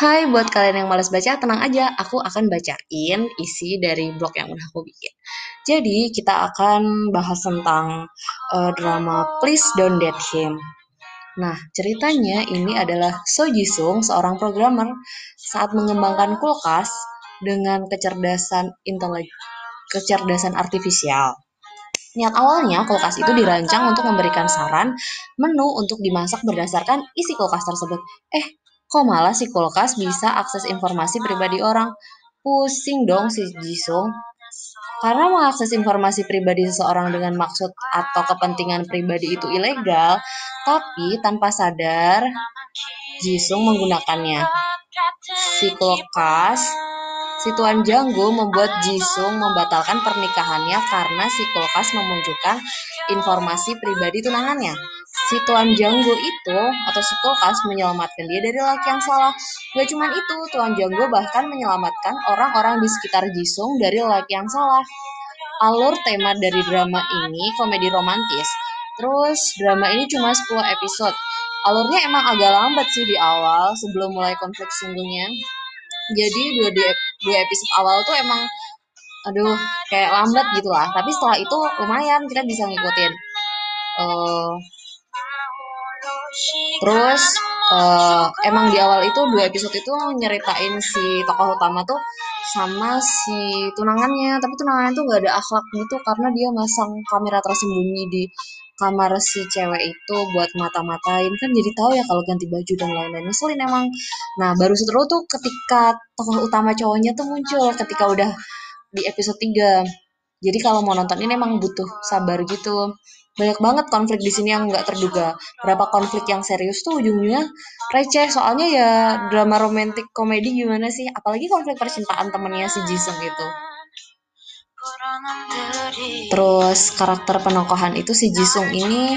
Hai buat kalian yang males baca, tenang aja, aku akan bacain isi dari blog yang udah aku bikin. Jadi kita akan bahas tentang uh, drama Please Don't Date Him. Nah, ceritanya ini adalah So Jisung, seorang programmer, saat mengembangkan kulkas dengan kecerdasan intelek kecerdasan artifisial. Niat awalnya, kulkas itu dirancang untuk memberikan saran menu untuk dimasak berdasarkan isi kulkas tersebut. Eh, Kok malah si kulkas bisa akses informasi pribadi orang? Pusing dong si Jisung. Karena mengakses informasi pribadi seseorang dengan maksud atau kepentingan pribadi itu ilegal, tapi tanpa sadar Jisung menggunakannya. Si kulkas Si Tuan Janggo membuat Jisung membatalkan pernikahannya karena si kulkas memunculkan informasi pribadi tunangannya si Tuan Janggo itu atau si kulkas menyelamatkan dia dari laki yang salah. Gak cuma itu, Tuan Janggo bahkan menyelamatkan orang-orang di sekitar Jisung dari laki yang salah. Alur tema dari drama ini komedi romantis. Terus drama ini cuma 10 episode. Alurnya emang agak lambat sih di awal sebelum mulai konflik sungguhnya. Jadi dua, dua episode awal tuh emang aduh kayak lambat gitu lah. Tapi setelah itu lumayan kita bisa ngikutin. Uh, Terus uh, emang di awal itu dua episode itu nyeritain si tokoh utama tuh sama si tunangannya, tapi tunangannya tuh gak ada akhlak gitu karena dia masang kamera tersembunyi di kamar si cewek itu buat mata-matain. Kan jadi tahu ya kalau ganti baju dan lain-lain. Ngeselin emang. Nah baru setelah tuh ketika tokoh utama cowoknya tuh muncul ketika udah di episode 3 jadi kalau mau nonton ini emang butuh sabar gitu banyak banget konflik di sini yang nggak terduga. Berapa konflik yang serius tuh ujungnya receh. Soalnya ya drama romantik komedi gimana sih? Apalagi konflik percintaan temennya si Jisung itu. Terus karakter penokohan itu si Jisung ini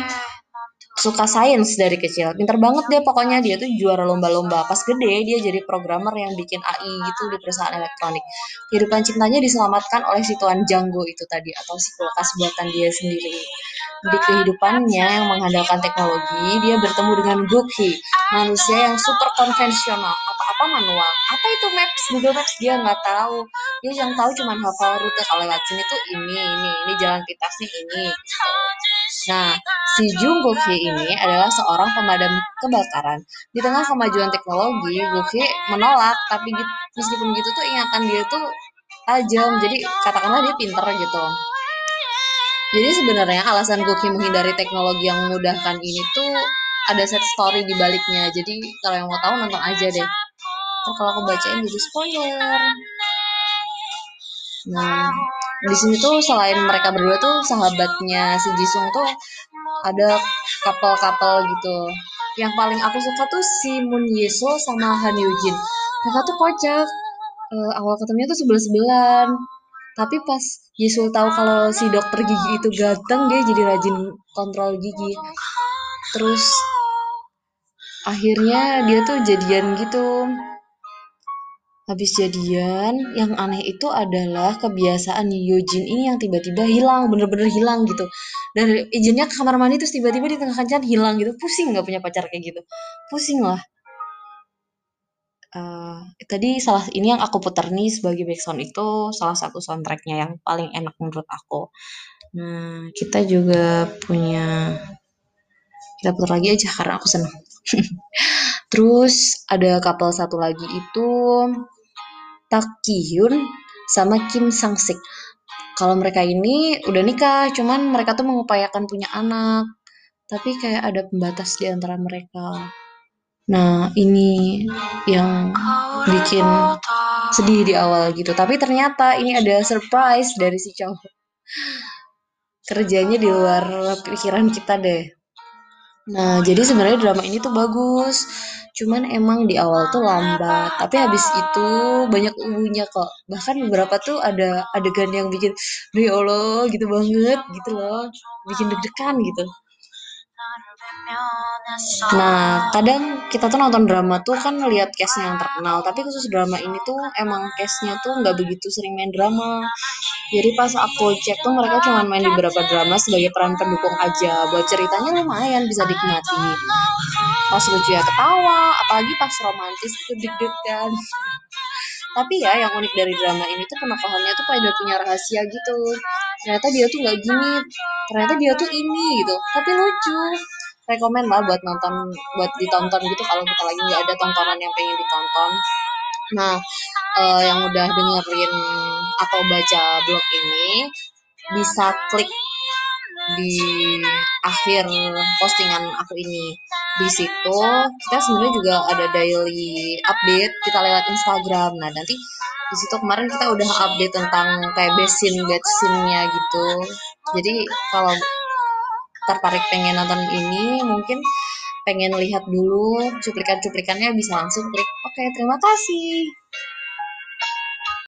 suka sains dari kecil. Pinter banget dia pokoknya dia tuh juara lomba-lomba. Pas gede dia jadi programmer yang bikin AI gitu di perusahaan elektronik. Kehidupan cintanya diselamatkan oleh si Tuan Janggo itu tadi atau si kulkas buatan dia sendiri. Di kehidupannya yang mengandalkan teknologi, dia bertemu dengan Gokhi, manusia yang super konvensional, apa-apa manual. Apa itu Maps? Google Maps dia nggak tahu. Dia yang tahu cuma hafal rute kalau lewat sini tuh ini, ini, ini jalan pintasnya ini. Gitu. Nah, si Jung Gokhi ini adalah seorang pemadam kebakaran. Di tengah kemajuan teknologi, Gokhi menolak, tapi meskipun gitu tuh ingatan dia tuh tajam. Jadi katakanlah dia pinter gitu. Jadi sebenarnya alasan Gokhi menghindari teknologi yang memudahkan ini tuh ada set story di baliknya. Jadi kalau yang mau tahu nonton aja deh. Kalau aku bacain jadi spoiler. Nah, di sini tuh selain mereka berdua tuh sahabatnya si Jisung tuh ada couple-couple gitu. Yang paling aku suka tuh si Moon Yeso sama Han Yujin. Mereka tuh kocak. Uh, awal ketemunya tuh sebelah-sebelahan. Tapi pas Yesul tahu kalau si dokter gigi itu ganteng, dia jadi rajin kontrol gigi. Terus akhirnya dia tuh jadian gitu habis jadian yang aneh itu adalah kebiasaan Yojin ini yang tiba-tiba hilang bener-bener hilang gitu. Dan izinnya ke kamar mandi terus tiba-tiba di tengah kencan hilang gitu. Pusing nggak punya pacar kayak gitu. Pusing lah. Uh, tadi salah ini yang aku putar nih sebagai background itu salah satu soundtracknya yang paling enak menurut aku. Nah kita juga punya kita putar lagi aja karena aku seneng terus ada couple satu lagi itu Tak Ki-hyun sama Kim Sang-sik. Kalau mereka ini udah nikah, cuman mereka tuh mengupayakan punya anak. Tapi kayak ada pembatas di antara mereka. Nah, ini yang bikin sedih di awal gitu. Tapi ternyata ini ada surprise dari si cowok. Kerjanya di luar pikiran kita deh. Nah, jadi sebenarnya drama ini tuh bagus. Cuman emang di awal tuh lambat, tapi habis itu banyak ubunya kok. Bahkan beberapa tuh ada adegan yang bikin, "Ya Allah, gitu banget," gitu loh. Bikin deg-degan gitu. Nah, kadang kita tuh nonton drama tuh kan lihat case-nya yang terkenal, tapi khusus drama ini tuh emang case-nya tuh nggak begitu sering main drama. Jadi pas aku cek tuh mereka cuma main di beberapa drama sebagai peran pendukung aja. Buat ceritanya lumayan bisa dinikmati. Pas lucu ya ketawa apalagi pas romantis itu deg-degan. Tapi ya yang unik dari drama ini tuh penokohannya tuh pada punya rahasia gitu. Ternyata dia tuh nggak gini ternyata dia tuh ini gitu. Tapi lucu. Rekomen lah buat nonton buat ditonton gitu kalau kita lagi nggak ada tontonan yang pengen ditonton. Nah uh, yang udah dengerin atau baca blog ini bisa klik di akhir postingan aku ini di situ kita sebenarnya juga ada daily update kita lewat Instagram. Nah nanti di situ kemarin kita udah update tentang kayak besin besinnya gitu. Jadi kalau tertarik pengen nonton ini mungkin pengen lihat dulu cuplikan-cuplikannya bisa langsung klik. Oke terima kasih